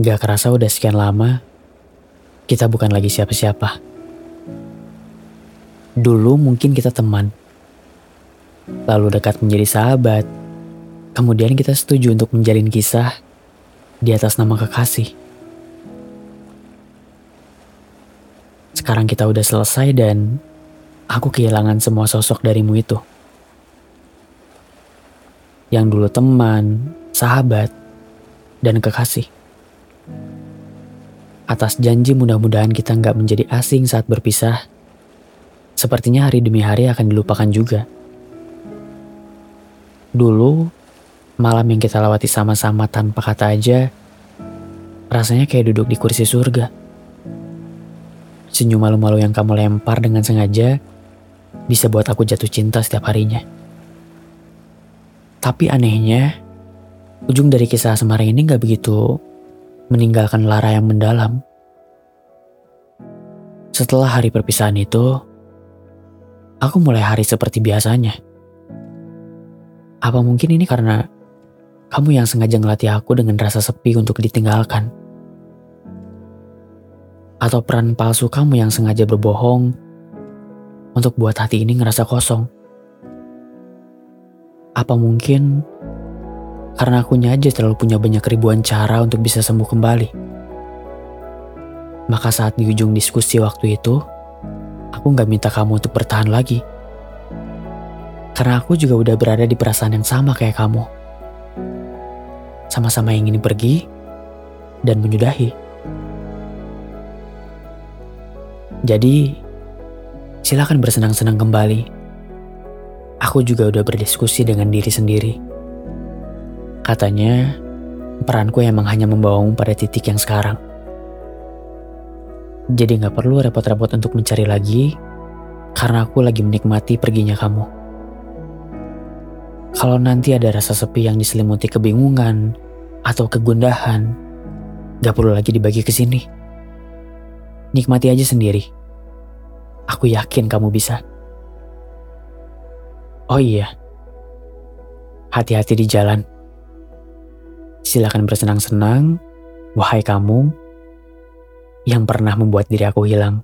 Gak kerasa udah sekian lama, kita bukan lagi siapa-siapa. Dulu mungkin kita teman, lalu dekat menjadi sahabat, kemudian kita setuju untuk menjalin kisah di atas nama kekasih. Sekarang kita udah selesai dan aku kehilangan semua sosok darimu itu. Yang dulu teman, sahabat, dan kekasih. Atas janji mudah-mudahan kita nggak menjadi asing saat berpisah, sepertinya hari demi hari akan dilupakan juga. Dulu, malam yang kita lewati sama-sama tanpa kata aja, rasanya kayak duduk di kursi surga. Senyum malu-malu yang kamu lempar dengan sengaja bisa buat aku jatuh cinta setiap harinya. Tapi anehnya, ujung dari kisah Semarang ini gak begitu meninggalkan lara yang mendalam. Setelah hari perpisahan itu, aku mulai hari seperti biasanya. Apa mungkin ini karena kamu yang sengaja ngelatih aku dengan rasa sepi untuk ditinggalkan? Atau peran palsu kamu yang sengaja berbohong untuk buat hati ini ngerasa kosong? Apa mungkin karena aku aja terlalu punya banyak ribuan cara untuk bisa sembuh kembali. Maka saat di ujung diskusi waktu itu, aku gak minta kamu untuk bertahan lagi. Karena aku juga udah berada di perasaan yang sama kayak kamu. Sama-sama ingin pergi dan menyudahi. Jadi, silakan bersenang-senang kembali. Aku juga udah berdiskusi dengan diri sendiri Katanya, peranku emang hanya membawamu pada titik yang sekarang. Jadi gak perlu repot-repot untuk mencari lagi, karena aku lagi menikmati perginya kamu. Kalau nanti ada rasa sepi yang diselimuti kebingungan atau kegundahan, gak perlu lagi dibagi ke sini. Nikmati aja sendiri. Aku yakin kamu bisa. Oh iya, hati-hati di jalan. Silakan bersenang-senang, wahai kamu yang pernah membuat diri aku hilang.